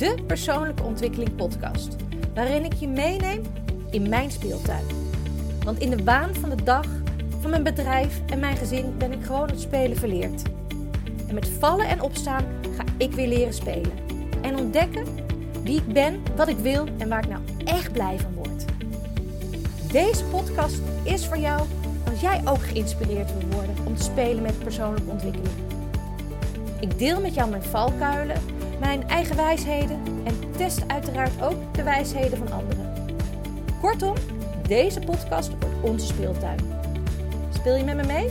de persoonlijke ontwikkeling podcast, waarin ik je meeneem in mijn speeltuin. Want in de waan van de dag, van mijn bedrijf en mijn gezin ben ik gewoon het spelen verleerd. En met vallen en opstaan ga ik weer leren spelen. En ontdekken wie ik ben, wat ik wil en waar ik nou echt blij van word. Deze podcast is voor jou als jij ook geïnspireerd wil worden om te spelen met persoonlijke ontwikkeling. Ik deel met jou mijn valkuilen, mijn eigen wijsheden en test uiteraard ook de wijsheden van anderen. Kortom, deze podcast wordt onze speeltuin. Speel je met me mee?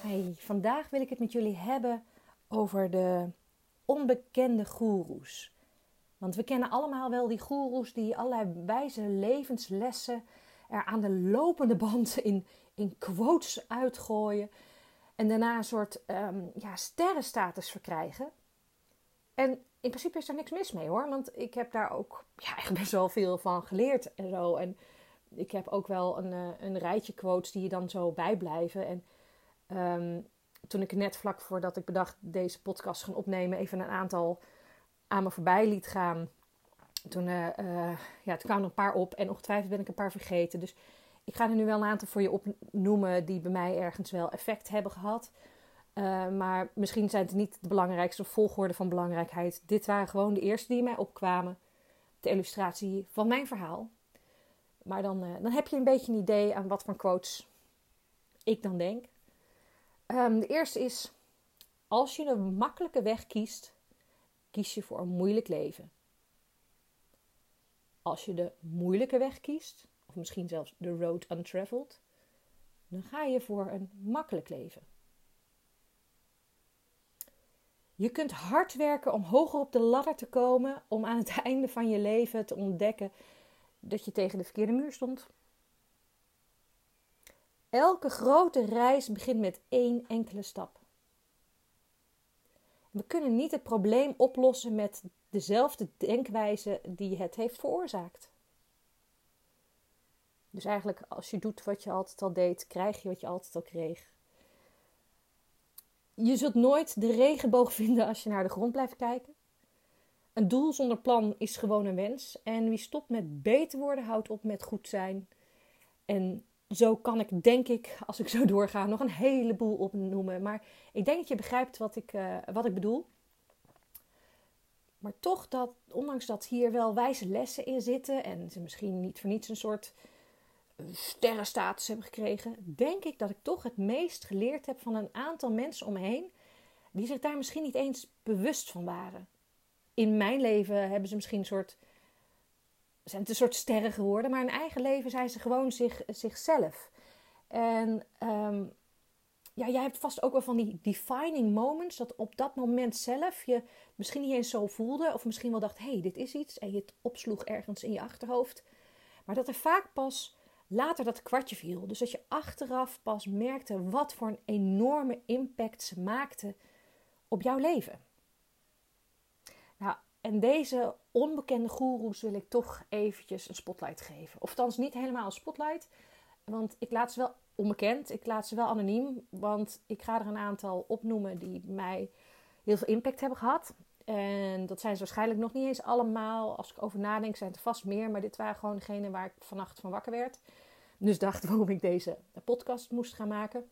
Hey, vandaag wil ik het met jullie hebben over de onbekende goeroes. Want we kennen allemaal wel die goeroes die allerlei wijze levenslessen er aan de lopende band in, in quotes uitgooien. En daarna een soort um, ja, sterrenstatus verkrijgen. En in principe is er niks mis mee hoor. Want ik heb daar ook ja, eigenlijk best wel veel van geleerd en zo. En ik heb ook wel een, uh, een rijtje quotes die je dan zo bijblijven. En um, toen ik net vlak voordat ik bedacht deze podcast gaan opnemen, even een aantal aan me voorbij liet gaan. Toen, uh, ja, toen kwamen er een paar op en ongetwijfeld ben ik een paar vergeten. Dus ik ga er nu wel een aantal voor je opnoemen die bij mij ergens wel effect hebben gehad. Uh, maar misschien zijn het niet de belangrijkste volgorde van belangrijkheid. Dit waren gewoon de eerste die mij opkwamen. De illustratie van mijn verhaal. Maar dan, dan heb je een beetje een idee aan wat voor quotes ik dan denk. Um, de eerste is: als je een makkelijke weg kiest, kies je voor een moeilijk leven. Als je de moeilijke weg kiest, of misschien zelfs de road untraveled, dan ga je voor een makkelijk leven. Je kunt hard werken om hoger op de ladder te komen, om aan het einde van je leven te ontdekken dat je tegen de verkeerde muur stond. Elke grote reis begint met één enkele stap. We kunnen niet het probleem oplossen met dezelfde denkwijze die het heeft veroorzaakt. Dus eigenlijk, als je doet wat je altijd al deed, krijg je wat je altijd al kreeg. Je zult nooit de regenboog vinden als je naar de grond blijft kijken. Een doel zonder plan is gewoon een wens. En wie stopt met beter worden, houdt op met goed zijn. En zo kan ik, denk ik, als ik zo doorga, nog een heleboel opnoemen. Maar ik denk dat je begrijpt wat ik, uh, wat ik bedoel. Maar toch, dat, ondanks dat hier wel wijze lessen in zitten en ze misschien niet voor niets een soort sterrenstatus hebben gekregen, denk ik dat ik toch het meest geleerd heb van een aantal mensen om me heen die zich daar misschien niet eens bewust van waren. In mijn leven hebben ze misschien een soort zijn het een soort sterren geworden, maar in eigen leven zijn ze gewoon zich, zichzelf. En um, ja, jij hebt vast ook wel van die defining moments, dat op dat moment zelf je misschien niet eens zo voelde, of misschien wel dacht, hé, hey, dit is iets, en je het opsloeg ergens in je achterhoofd. Maar dat er vaak pas later dat kwartje viel. Dus dat je achteraf pas merkte wat voor een enorme impact ze maakten op jouw leven. Nou, en deze onbekende goeroes wil ik toch eventjes een spotlight geven. Of niet helemaal een spotlight. Want ik laat ze wel onbekend. Ik laat ze wel anoniem. Want ik ga er een aantal opnoemen die mij heel veel impact hebben gehad. En dat zijn ze waarschijnlijk nog niet eens allemaal. Als ik over nadenk zijn er vast meer. Maar dit waren gewoon degene waar ik vannacht van wakker werd. Dus dacht waarom ik deze podcast moest gaan maken.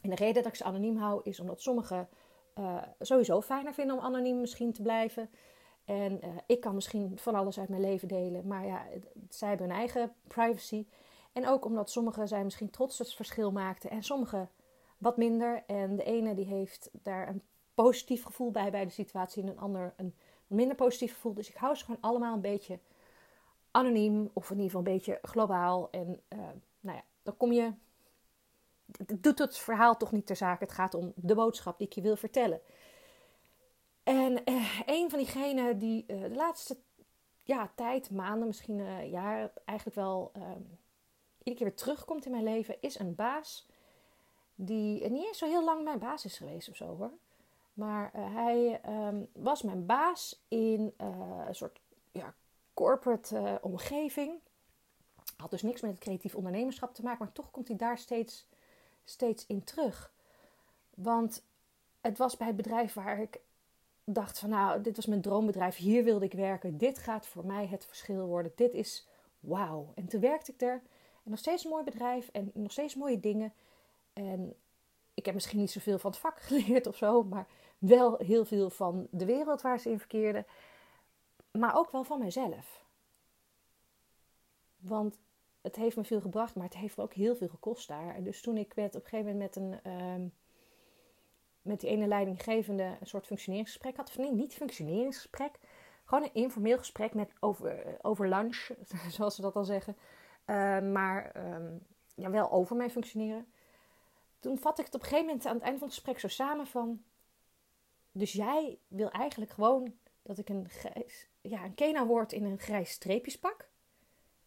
En de reden dat ik ze anoniem hou is omdat sommigen uh, sowieso fijner vinden om anoniem misschien te blijven. En uh, ik kan misschien van alles uit mijn leven delen, maar ja, zij hebben hun eigen privacy. En ook omdat sommigen zijn misschien trots het verschil maakten en sommigen wat minder. En de ene die heeft daar een positief gevoel bij bij de situatie en een ander een minder positief gevoel. Dus ik hou ze gewoon allemaal een beetje anoniem of in ieder geval een beetje globaal. En uh, nou ja, dan kom je. Doet het verhaal toch niet ter zake. Het gaat om de boodschap die ik je wil vertellen. En uh, een van diegenen die uh, de laatste ja, tijd, maanden, misschien uh, jaar, eigenlijk wel um, iedere keer weer terugkomt in mijn leven, is een baas die niet eens zo heel lang mijn baas is geweest of zo hoor. Maar hij um, was mijn baas in een soort ja, corporate omgeving. Had dus niks met het creatief ondernemerschap te maken, maar toch komt hij daar steeds, steeds in terug. Want het was bij het bedrijf waar ik dacht van nou, dit was mijn droombedrijf, hier wilde ik werken. Dit gaat voor mij het verschil worden. Dit is wauw. En toen werkte ik er. En nog steeds een mooi bedrijf en nog steeds mooie dingen. En ik heb misschien niet zoveel van het vak geleerd of zo, maar wel heel veel van de wereld waar ze in verkeerden. Maar ook wel van mezelf. Want het heeft me veel gebracht, maar het heeft me ook heel veel gekost daar. Dus toen ik werd op een gegeven moment met een. Ehm, met die ene leidinggevende een soort functioneringsgesprek had. Of nee, niet functioneringsgesprek. Gewoon een informeel gesprek met over, over lunch, zoals ze dat al zeggen. Uh, maar um, ja, wel over mijn functioneren. Toen vat ik het op een gegeven moment aan het einde van het gesprek zo samen van... Dus jij wil eigenlijk gewoon dat ik een, ja, een kena word in een grijs streepjespak?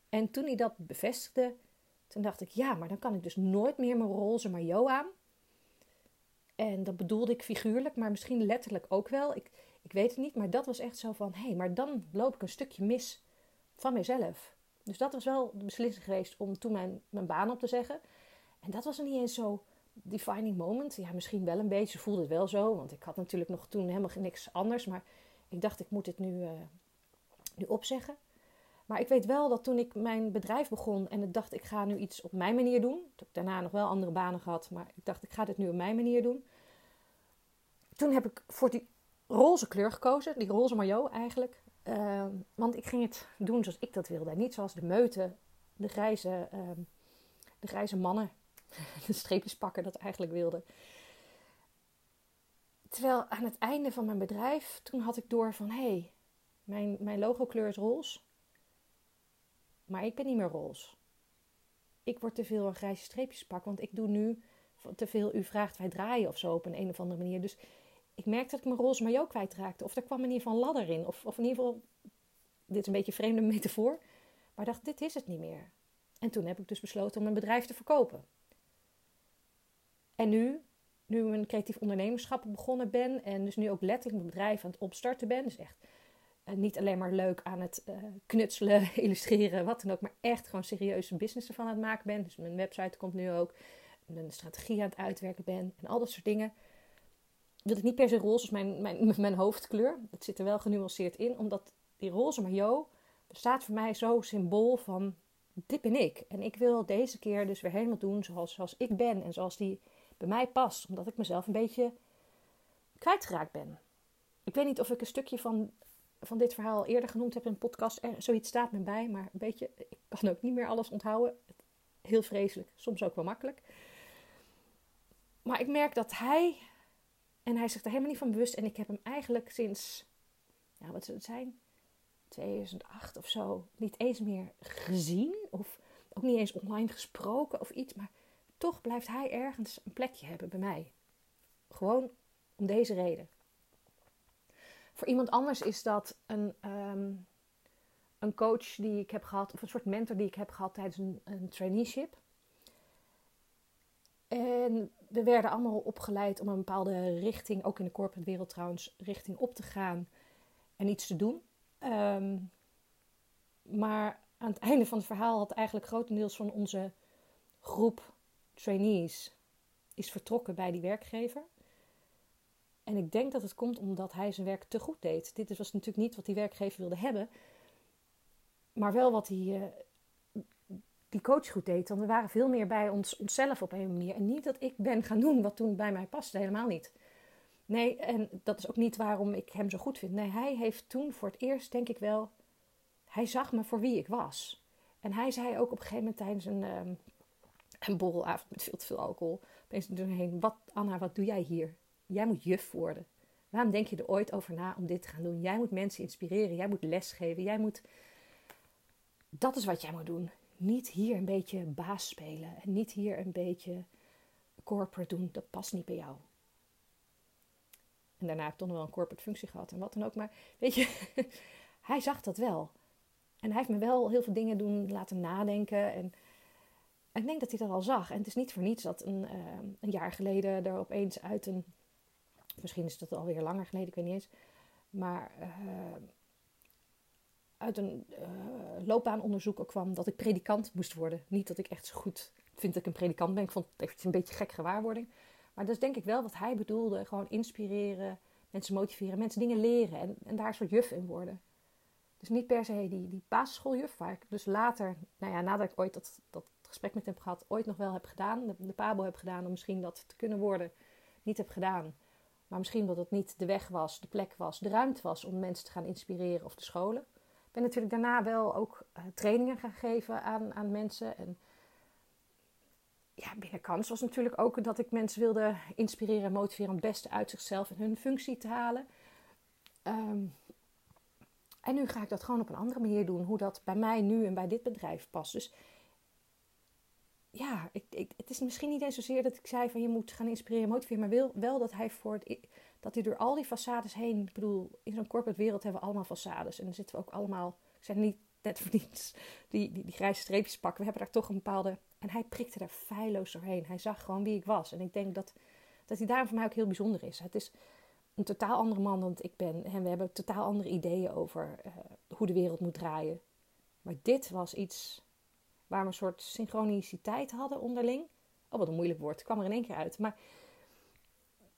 En toen hij dat bevestigde, toen dacht ik... Ja, maar dan kan ik dus nooit meer mijn roze maillot aan. En dat bedoelde ik figuurlijk, maar misschien letterlijk ook wel. Ik, ik weet het niet, maar dat was echt zo van: hé, hey, maar dan loop ik een stukje mis van mezelf. Dus dat was wel de beslissing geweest om toen mijn, mijn baan op te zeggen. En dat was niet eens zo defining moment. Ja, misschien wel een beetje, voelde het wel zo. Want ik had natuurlijk nog toen helemaal niks anders. Maar ik dacht, ik moet dit nu, uh, nu opzeggen. Maar ik weet wel dat toen ik mijn bedrijf begon en ik dacht, ik ga nu iets op mijn manier doen. Ik heb daarna nog wel andere banen gehad, maar ik dacht, ik ga dit nu op mijn manier doen. Toen heb ik voor die roze kleur gekozen, die roze maillot eigenlijk. Uh, want ik ging het doen zoals ik dat wilde. Niet zoals de meuten, de grijze, uh, de grijze mannen, de streepjes pakken dat eigenlijk wilden. Terwijl aan het einde van mijn bedrijf, toen had ik door van... hé, hey, mijn, mijn logo kleur is roze. Maar ik ben niet meer roze. Ik word te veel een grijze streepjes pak, want ik doe nu te veel u vraagt wij draaien of zo op een, een of andere manier. Dus ik merkte dat ik mijn roze maillot kwijtraakte. Of er kwam in ieder geval een ladder in. Of, of in ieder geval, dit is een beetje een vreemde metafoor. Maar dacht, dit is het niet meer. En toen heb ik dus besloten om mijn bedrijf te verkopen. En nu, nu een creatief ondernemerschap begonnen ben en dus nu ook letterlijk mijn bedrijf aan het opstarten ben, dus echt niet alleen maar leuk aan het uh, knutselen, illustreren, wat dan ook, maar echt gewoon serieuze business ervan aan het maken ben. Dus mijn website komt nu ook, mijn strategie aan het uitwerken ben en al dat soort dingen. Wil ik niet per se roze als mijn, mijn, mijn hoofdkleur. Het zit er wel genuanceerd in, omdat die roze maillot bestaat voor mij zo symbool van dit ben ik. En ik wil deze keer dus weer helemaal doen zoals, zoals ik ben en zoals die bij mij past, omdat ik mezelf een beetje kwijtgeraakt ben. Ik weet niet of ik een stukje van van dit verhaal eerder genoemd heb in een podcast. Er, zoiets staat me bij, maar een beetje, ik kan ook niet meer alles onthouden. Heel vreselijk, soms ook wel makkelijk. Maar ik merk dat hij, en hij zich er helemaal niet van bewust, en ik heb hem eigenlijk sinds, ja, wat zou het zijn? 2008 of zo, niet eens meer gezien. Of ook niet eens online gesproken of iets. Maar toch blijft hij ergens een plekje hebben bij mij. Gewoon om deze reden. Voor iemand anders is dat een, ehm, een coach die ik heb gehad, of een soort mentor die ik heb gehad tijdens een, een traineeship. En we werden allemaal opgeleid om een bepaalde richting, ook in de corporate wereld trouwens, richting op te gaan en iets te doen. Ehm, maar aan het einde van het verhaal had eigenlijk grotendeels van onze groep trainees is vertrokken bij die werkgever. En ik denk dat het komt omdat hij zijn werk te goed deed. Dit was natuurlijk niet wat die werkgever wilde hebben, maar wel wat hij, uh, die coach goed deed. Want we waren veel meer bij ons, onszelf op een manier. En niet dat ik ben gaan doen wat toen bij mij paste, helemaal niet. Nee, en dat is ook niet waarom ik hem zo goed vind. Nee, hij heeft toen voor het eerst, denk ik wel, hij zag me voor wie ik was. En hij zei ook op een gegeven moment tijdens een, um, een borrelavond met veel te veel alcohol, opeens doorheen, wat Anna, wat doe jij hier? Jij moet juf worden. Waarom denk je er ooit over na om dit te gaan doen? Jij moet mensen inspireren. Jij moet lesgeven. Jij moet. Dat is wat jij moet doen. Niet hier een beetje baas spelen. En niet hier een beetje corporate doen. Dat past niet bij jou. En daarna heb ik toch nog wel een corporate functie gehad en wat dan ook. Maar weet je, hij zag dat wel. En hij heeft me wel heel veel dingen doen laten nadenken. En ik denk dat hij dat al zag. En het is niet voor niets dat een, uh, een jaar geleden er opeens uit een Misschien is dat alweer langer geleden, ik weet niet eens. Maar uh, uit een uh, loopbaanonderzoek kwam dat ik predikant moest worden. Niet dat ik echt zo goed vind dat ik een predikant ben. Ik vond het echt een beetje gek gewaarwording. Maar dat is denk ik wel wat hij bedoelde. Gewoon inspireren, mensen motiveren, mensen dingen leren. En, en daar een soort juf in worden. Dus niet per se die, die basisschooljuf, waar ik dus later, nou ja, nadat ik ooit dat, dat gesprek met hem gehad, ooit nog wel heb gedaan. De, de pabo heb gedaan om misschien dat te kunnen worden. Niet heb gedaan. Maar misschien dat het niet de weg was, de plek was, de ruimte was om mensen te gaan inspireren of te scholen. Ik ben natuurlijk daarna wel ook uh, trainingen gaan geven aan, aan mensen. En ja, binnenkant was natuurlijk ook dat ik mensen wilde inspireren en motiveren om het beste uit zichzelf en hun functie te halen. Ehm, en nu ga ik dat gewoon op een andere manier doen, hoe dat bij mij nu en bij dit bedrijf past. Dus ja, ik, ik, het is misschien niet eens zozeer dat ik zei van je moet gaan inspireren en motiveren, maar wil wel dat hij voor dat hij door al die façades heen, ik bedoel, in zo'n corporate wereld hebben we allemaal façades en dan zitten we ook allemaal, ik zeg niet net voor niets, die, die, die grijze streepjes pakken. We hebben daar toch een bepaalde, en hij prikte er feilloos doorheen. Hij zag gewoon wie ik was en ik denk dat, dat hij daarom voor mij ook heel bijzonder is. Het is een totaal andere man dan ik ben en we hebben totaal andere ideeën over uh, hoe de wereld moet draaien. Maar dit was iets waar we een soort synchroniciteit hadden onderling. Oh, wat een moeilijk woord. Kwam er in één keer uit. Maar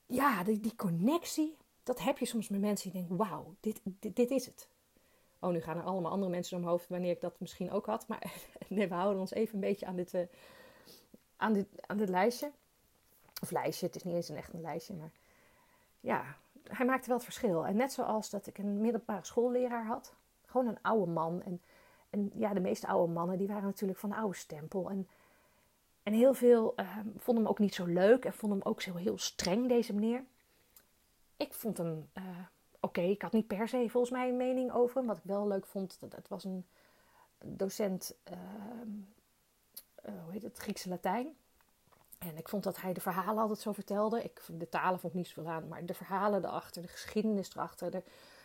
ja, die, die connectie, dat heb je soms met mensen die denken: wauw, dit, dit, is het. Oh, nu gaan er allemaal andere mensen om hoofd wanneer ik dat misschien ook had. Maar nee, we houden ons even een beetje aan dit, uh, aan dit, aan dit lijstje. Of lijstje, het is niet eens een echt een lijstje. Maar ja, hij maakte wel het verschil. En net zoals dat ik een middelbare schoolleraar had. Gewoon een oude man. En en ja, de meeste oude mannen die waren natuurlijk van de oude stempel. En, en heel veel uh, vonden hem ook niet zo leuk en vonden hem ook zo heel streng, deze meneer. Ik vond hem uh, oké. Ik had niet per se volgens mij een mening over hem. Wat ik wel leuk vond, dat het was een docent, uh, hoe heet het, Griekse Latijn. En ik vond dat hij de verhalen altijd zo vertelde. Ik, de talen vond ik niet zoveel aan, maar de verhalen erachter, de geschiedenis erachter, de,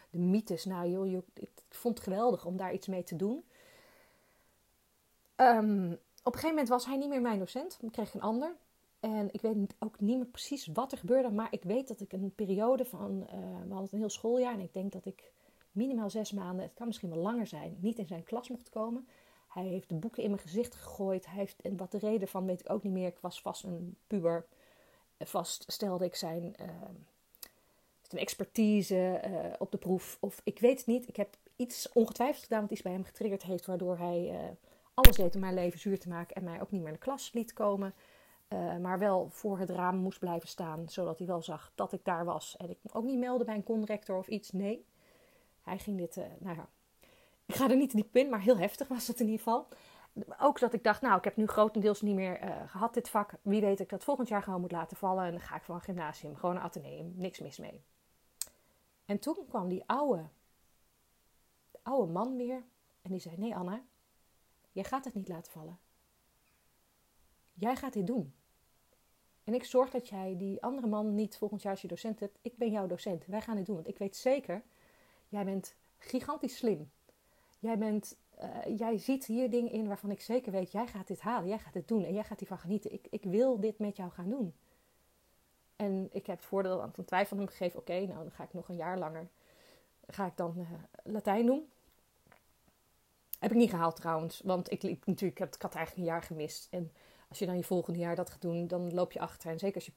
de mythes. Nou joh, ik vond het geweldig om daar iets mee te doen. Um, op een gegeven moment was hij niet meer mijn docent. Ik kreeg een ander. En ik weet ook niet meer precies wat er gebeurde. Maar ik weet dat ik een periode van... Uh, we hadden een heel schooljaar. En ik denk dat ik minimaal zes maanden... Het kan misschien wel langer zijn. Niet in zijn klas mocht komen. Hij heeft de boeken in mijn gezicht gegooid. Heeft, en wat de reden van weet ik ook niet meer. Ik was vast een puber. Vast stelde ik zijn... Een expertise uh, op de proef. Of ik weet het niet. Ik heb iets ongetwijfeld gedaan wat iets bij hem getriggerd heeft. Waardoor hij uh, alles deed om mijn leven zuur te maken en mij ook niet meer in de klas liet komen. Uh, maar wel voor het raam moest blijven staan, zodat hij wel zag dat ik daar was. En ik ook niet melden bij een conrector of iets. Nee, hij ging dit, uh, nou ja, ik ga er niet diep in, maar heel heftig was het in ieder geval. Ook dat ik dacht, nou, ik heb nu grotendeels niet meer uh, gehad dit vak. Wie weet ik dat volgend jaar gewoon moet laten vallen. En dan ga ik van gymnasium, gewoon een ateneum, niks mis mee. En toen kwam die oude, oude man weer en die zei, nee Anna, Jij gaat het niet laten vallen. Jij gaat dit doen. En ik zorg dat jij die andere man niet volgend jaar als je docent hebt. Ik ben jouw docent. Wij gaan dit doen. Want ik weet zeker, jij bent gigantisch slim. Jij, bent, uh, jij ziet hier dingen in waarvan ik zeker weet, jij gaat dit halen. Jij gaat dit doen. En jij gaat hiervan genieten. Ik, ik wil dit met jou gaan doen. En ik heb het voordeel aan het twijfel hem gegeven. Oké, nou dan ga ik nog een jaar langer. Ga ik dan uh, Latijn doen. Heb ik niet gehaald trouwens. Want ik liep natuurlijk, ik had eigenlijk een jaar gemist. En als je dan je volgende jaar dat gaat doen, dan loop je achter. En zeker als je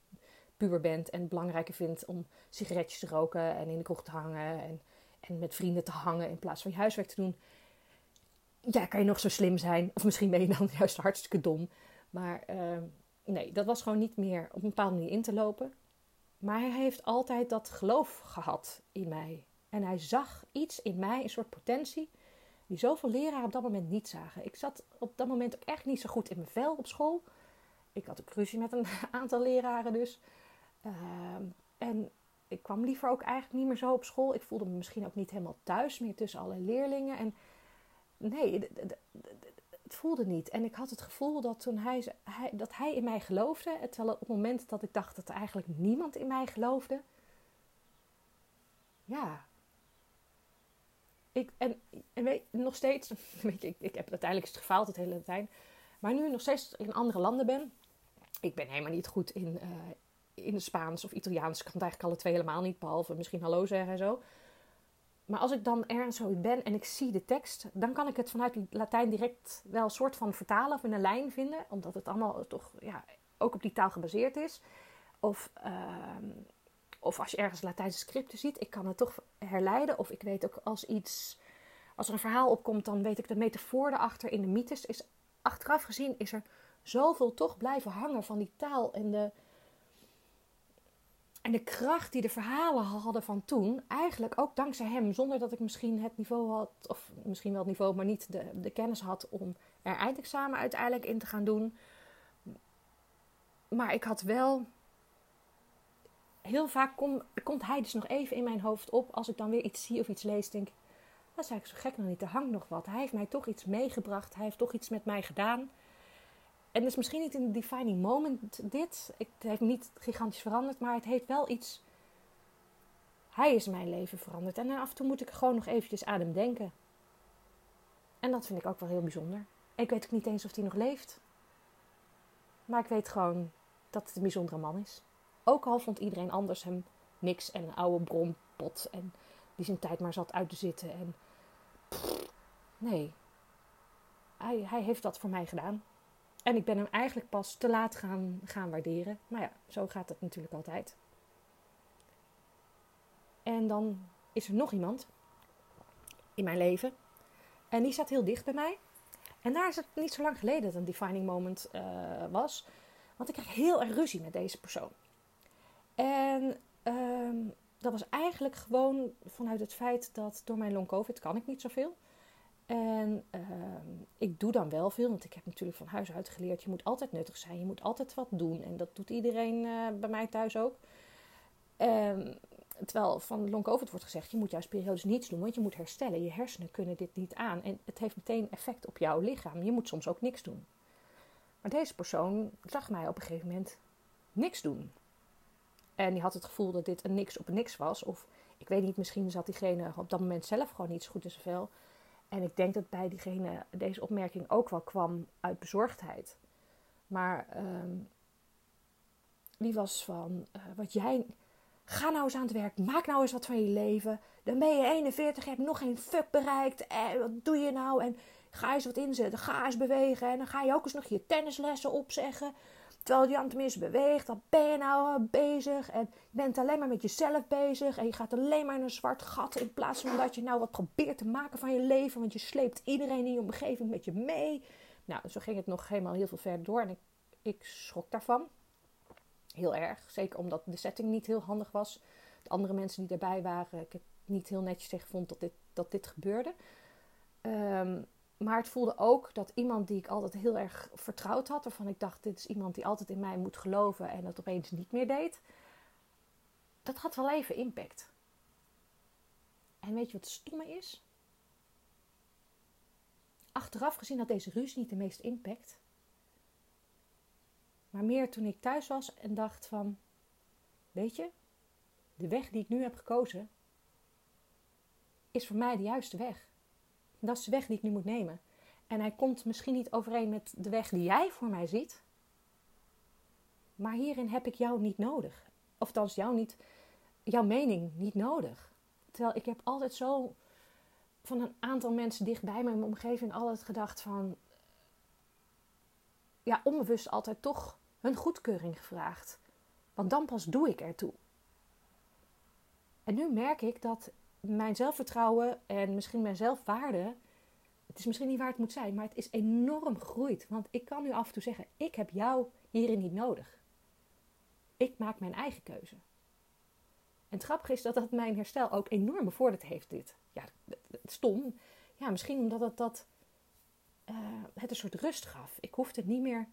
puber bent en het belangrijker vindt om sigaretjes te roken en in de kroeg te hangen en, en met vrienden te hangen in plaats van je huiswerk te doen. Ja, kan je nog zo slim zijn. Of misschien ben je dan juist hartstikke dom. Maar uh, nee, dat was gewoon niet meer op een bepaalde manier in te lopen. Maar hij heeft altijd dat geloof gehad in mij. En hij zag iets in mij, een soort potentie die zoveel leraren op dat moment niet zagen. Ik zat op dat moment ook echt niet zo goed in mijn vel op school. Ik had een ruzie met een aantal leraren dus. Ehm, en ik kwam liever ook eigenlijk niet meer zo op school. Ik voelde me misschien ook niet helemaal thuis meer tussen alle leerlingen. En nee, het voelde niet. En ik had het gevoel dat toen hij, hij, dat hij in mij geloofde, terwijl op het moment dat ik dacht dat er eigenlijk niemand in mij geloofde, ja, ik, en, en weet, nog steeds, je, ik, ik heb uiteindelijk is gefaald het hele tijd. Maar nu nog steeds in andere landen ben. Ik ben helemaal niet goed in, uh, in Spaans of Italiaans. Ik kan het eigenlijk alle twee helemaal niet, behalve misschien hallo zeggen en zo. maar als ik dan ergens zo ben en ik zie de tekst, dan kan ik het vanuit Latijn direct wel een soort van vertalen of in een lijn vinden, omdat het allemaal toch ja, ook op die taal gebaseerd is. Of, ehm, of als je ergens Latijnse scripten ziet, ik kan het toch herleiden. Of ik weet ook als iets, als er een verhaal opkomt, dan weet ik de metafoor erachter in de mythes. Is, achteraf gezien is er zoveel toch blijven hangen van die taal en de, en de kracht die de verhalen hadden van toen, eigenlijk ook dankzij hem, zonder dat ik misschien het niveau had, of misschien wel het niveau, maar niet de, de kennis had om er eindexamen uiteindelijk in te gaan doen. Maar ik had wel. Heel vaak komt hij dus nog even in mijn hoofd op als ik dan weer iets zie of iets lees. Denk dat is eigenlijk zo gek nog niet, er hangt nog wat. Hij heeft mij toch iets meegebracht, hij heeft toch iets met mij gedaan. En het is misschien niet een defining moment dit. het heeft niet gigantisch veranderd, maar het heeft wel iets. Hij is mijn leven veranderd. En af en toe moet ik gewoon nog eventjes aan hem denken. En dat vind ik ook wel heel bijzonder. Ik weet ook niet eens of hij nog leeft. Maar ik weet gewoon dat het een bijzondere man is. Ook al vond iedereen anders hem niks en een oude bronpot. En die zijn tijd maar zat uit te zitten. En nee, hij, hij heeft dat voor mij gedaan. En ik ben hem eigenlijk pas te laat gaan, gaan waarderen. Maar ja, zo gaat het natuurlijk altijd. En dan is er nog iemand in mijn leven. En die staat heel dicht bij mij. En daar is het niet zo lang geleden dat een defining moment uh, was. Want ik kreeg heel erg ruzie met deze persoon. En uh, dat was eigenlijk gewoon vanuit het feit dat door mijn long covid kan ik niet zoveel. En uh, ik doe dan wel veel, want ik heb natuurlijk van huis uit geleerd: je moet altijd nuttig zijn, je moet altijd wat doen. En dat doet iedereen uh, bij mij thuis ook. Um, terwijl van long COVID wordt gezegd: je moet juist periodes niets doen, want je moet herstellen. Je hersenen kunnen dit niet aan en het heeft meteen effect op jouw lichaam. Je moet soms ook niks doen. Maar deze persoon zag mij op een gegeven moment niks doen. En die had het gevoel dat dit een niks op niks was. Of ik weet niet, misschien zat diegene op dat moment zelf gewoon niet zo goed in zijn vel. En ik denk dat bij diegene deze opmerking ook wel kwam uit bezorgdheid. Maar um, die was van, uh, wat jij, ga nou eens aan het werk, maak nou eens wat van je leven. Dan ben je 41, je hebt nog geen fuck bereikt. En wat doe je nou? En ga eens wat inzetten, ga eens bewegen. En dan ga je ook eens nog je tennislessen opzeggen. Terwijl Jan tenminste beweegt, dan ben je nou bezig. En je bent alleen maar met jezelf bezig. En je gaat alleen maar in een zwart gat. In plaats van dat je nou wat probeert te maken van je leven. Want je sleept iedereen in je omgeving met je mee. Nou, zo ging het nog helemaal heel veel verder door. En ik, ik schrok daarvan. Heel erg. Zeker omdat de setting niet heel handig was. De andere mensen die erbij waren, ik het niet heel netjes tegen vond dat dit, dat dit gebeurde. Um, maar het voelde ook dat iemand die ik altijd heel erg vertrouwd had, waarvan ik dacht: dit is iemand die altijd in mij moet geloven en dat opeens niet meer deed, dat had wel even impact. En weet je wat stomme is? Achteraf gezien had deze ruzie niet de meeste impact. Maar meer toen ik thuis was en dacht van, weet je, de weg die ik nu heb gekozen, is voor mij de juiste weg. Dat is de weg die ik nu moet nemen. En hij komt misschien niet overeen met de weg die jij voor mij ziet. Maar hierin heb ik jou niet nodig. Of althans, jou niet, jouw mening niet nodig. Terwijl ik heb altijd zo van een aantal mensen dichtbij mijn omgeving altijd gedacht van... Ja, onbewust altijd toch hun goedkeuring gevraagd. Want dan pas doe ik ertoe. En nu merk ik dat mijn zelfvertrouwen en misschien mijn zelfwaarde. Het is misschien niet waar het moet zijn, maar het is enorm gegroeid. Want ik kan nu af en toe zeggen: ik heb jou hierin niet nodig. Ik maak mijn eigen keuze. En het grappige is dat dat mijn herstel ook enorm bevorderd heeft. Dit. Ja, stom. Ja, misschien omdat het dat uh, het een soort rust gaf. Ik hoefde niet meer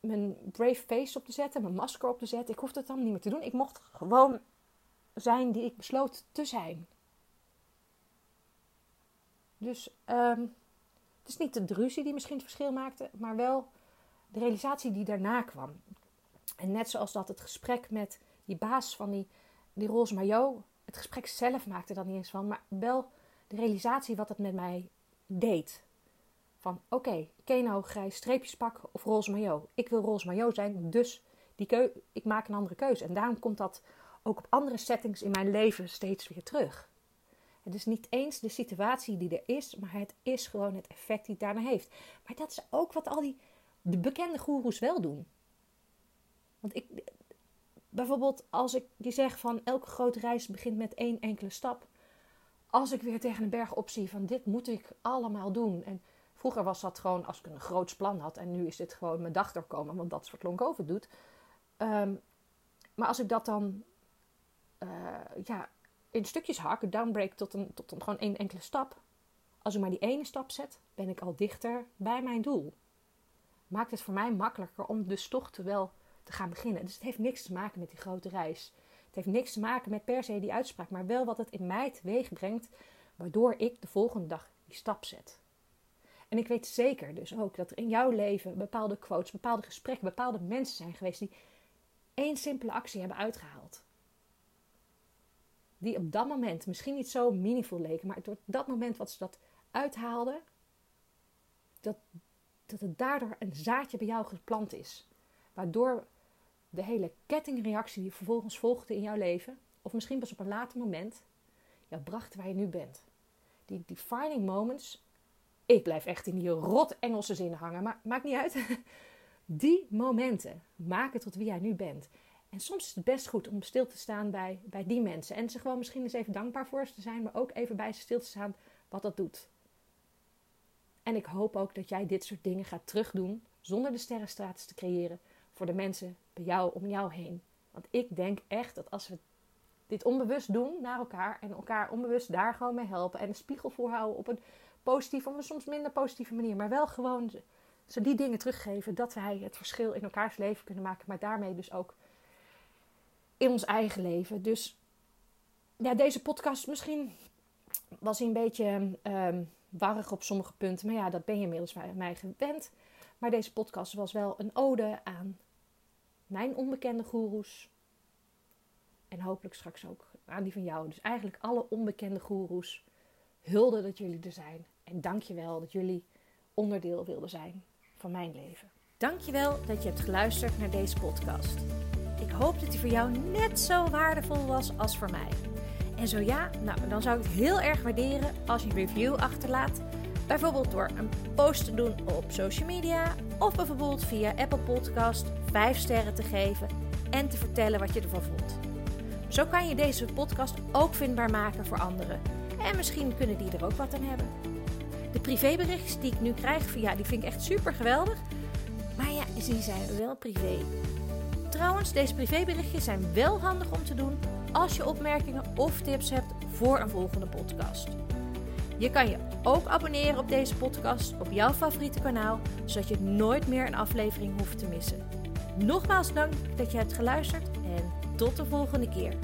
mijn brave face op te zetten, mijn masker op te zetten. Ik hoefde het dan niet meer te doen. Ik mocht gewoon zijn die ik besloot te zijn. Dus um, het is niet de druzie die misschien het verschil maakte, maar wel de realisatie die daarna kwam. En net zoals dat het gesprek met die baas van die, die roze het gesprek zelf maakte dat niet eens van, maar wel de realisatie wat het met mij deed. Van oké, okay, ken je nou grijs streepjespak of roze? Ik wil roze zijn, dus die keu ik maak een andere keuze. En daarom komt dat ook op andere settings in mijn leven steeds weer terug. Het is niet eens de situatie die er is, maar het is gewoon het effect die het daarna heeft. Maar dat is ook wat al die de bekende goeroes wel doen. Want ik, bijvoorbeeld als ik je zeg van elke grote reis begint met één enkele stap. Als ik weer tegen een berg opzie van dit moet ik allemaal doen. En vroeger was dat gewoon als ik een groot plan had. En nu is dit gewoon mijn dag doorkomen, want dat is wat Long Over doet. Ehm, maar als ik dat dan ja, in stukjes hak, downbreak tot een, tot een gewoon één enkele stap. Als ik maar die ene stap zet, ben ik al dichter bij mijn doel. Maakt het voor mij makkelijker om dus toch wel te gaan beginnen. Dus het heeft niks te maken met die grote reis. Het heeft niks te maken met per se die uitspraak, maar wel wat het in mij teweeg brengt, waardoor ik de volgende dag die stap zet. En ik weet zeker dus ook dat er in jouw leven bepaalde quotes, bepaalde gesprekken, bepaalde mensen zijn geweest die één simpele actie hebben uitgehaald. Die op dat moment misschien niet zo meaningful leken, maar door dat moment wat ze dat uithaalden, dat, dat het daardoor een zaadje bij jou geplant is. Waardoor de hele kettingreactie die vervolgens volgde in jouw leven, of misschien pas op een later moment, jou bracht waar je nu bent. Die defining moments, ik blijf echt in die rot Engelse zinnen hangen, maar maakt niet uit. Die momenten maken tot wie jij nu bent. En soms is het best goed om stil te staan bij, bij die mensen. En ze gewoon misschien eens even dankbaar voor ze te zijn, maar ook even bij ze stil te staan wat dat doet. En ik hoop ook dat jij dit soort dingen gaat terugdoen zonder de sterrenstraat te creëren voor de mensen bij jou om jou heen. Want ik denk echt dat als we dit onbewust doen naar elkaar en elkaar onbewust daar gewoon mee helpen en een spiegel voorhouden op een positieve of soms minder positieve manier, maar wel gewoon ze die dingen teruggeven dat wij het verschil in elkaars leven kunnen maken, maar daarmee dus ook in ons eigen leven. Dus ja, deze podcast misschien was hij een beetje um, warrig op sommige punten, maar ja, dat ben je inmiddels bij mij gewend. Maar deze podcast was wel een ode aan mijn onbekende goeroes. En hopelijk straks ook aan die van jou. Dus eigenlijk alle onbekende goeroes. Hulde dat jullie er zijn. En dank je wel dat jullie onderdeel wilden zijn van mijn leven. Dankjewel dat je hebt geluisterd naar deze podcast. Ik hoop dat die voor jou net zo waardevol was als voor mij. En zo ja, nou, dan zou ik het heel erg waarderen als je een review achterlaat. Bijvoorbeeld door een post te doen op social media of bijvoorbeeld via Apple Podcast 5 sterren te geven en te vertellen wat je ervan vond. Zo kan je deze podcast ook vindbaar maken voor anderen. En misschien kunnen die er ook wat aan hebben. De privéberichtjes die ik nu krijg, via, die vind ik echt super geweldig. Maar ja, die zijn wel privé. Trouwens, deze privéberichtjes zijn wel handig om te doen als je opmerkingen of tips hebt voor een volgende podcast. Je kan je ook abonneren op deze podcast op jouw favoriete kanaal, zodat je nooit meer een aflevering hoeft te missen. Nogmaals dank dat je hebt geluisterd en tot de volgende keer.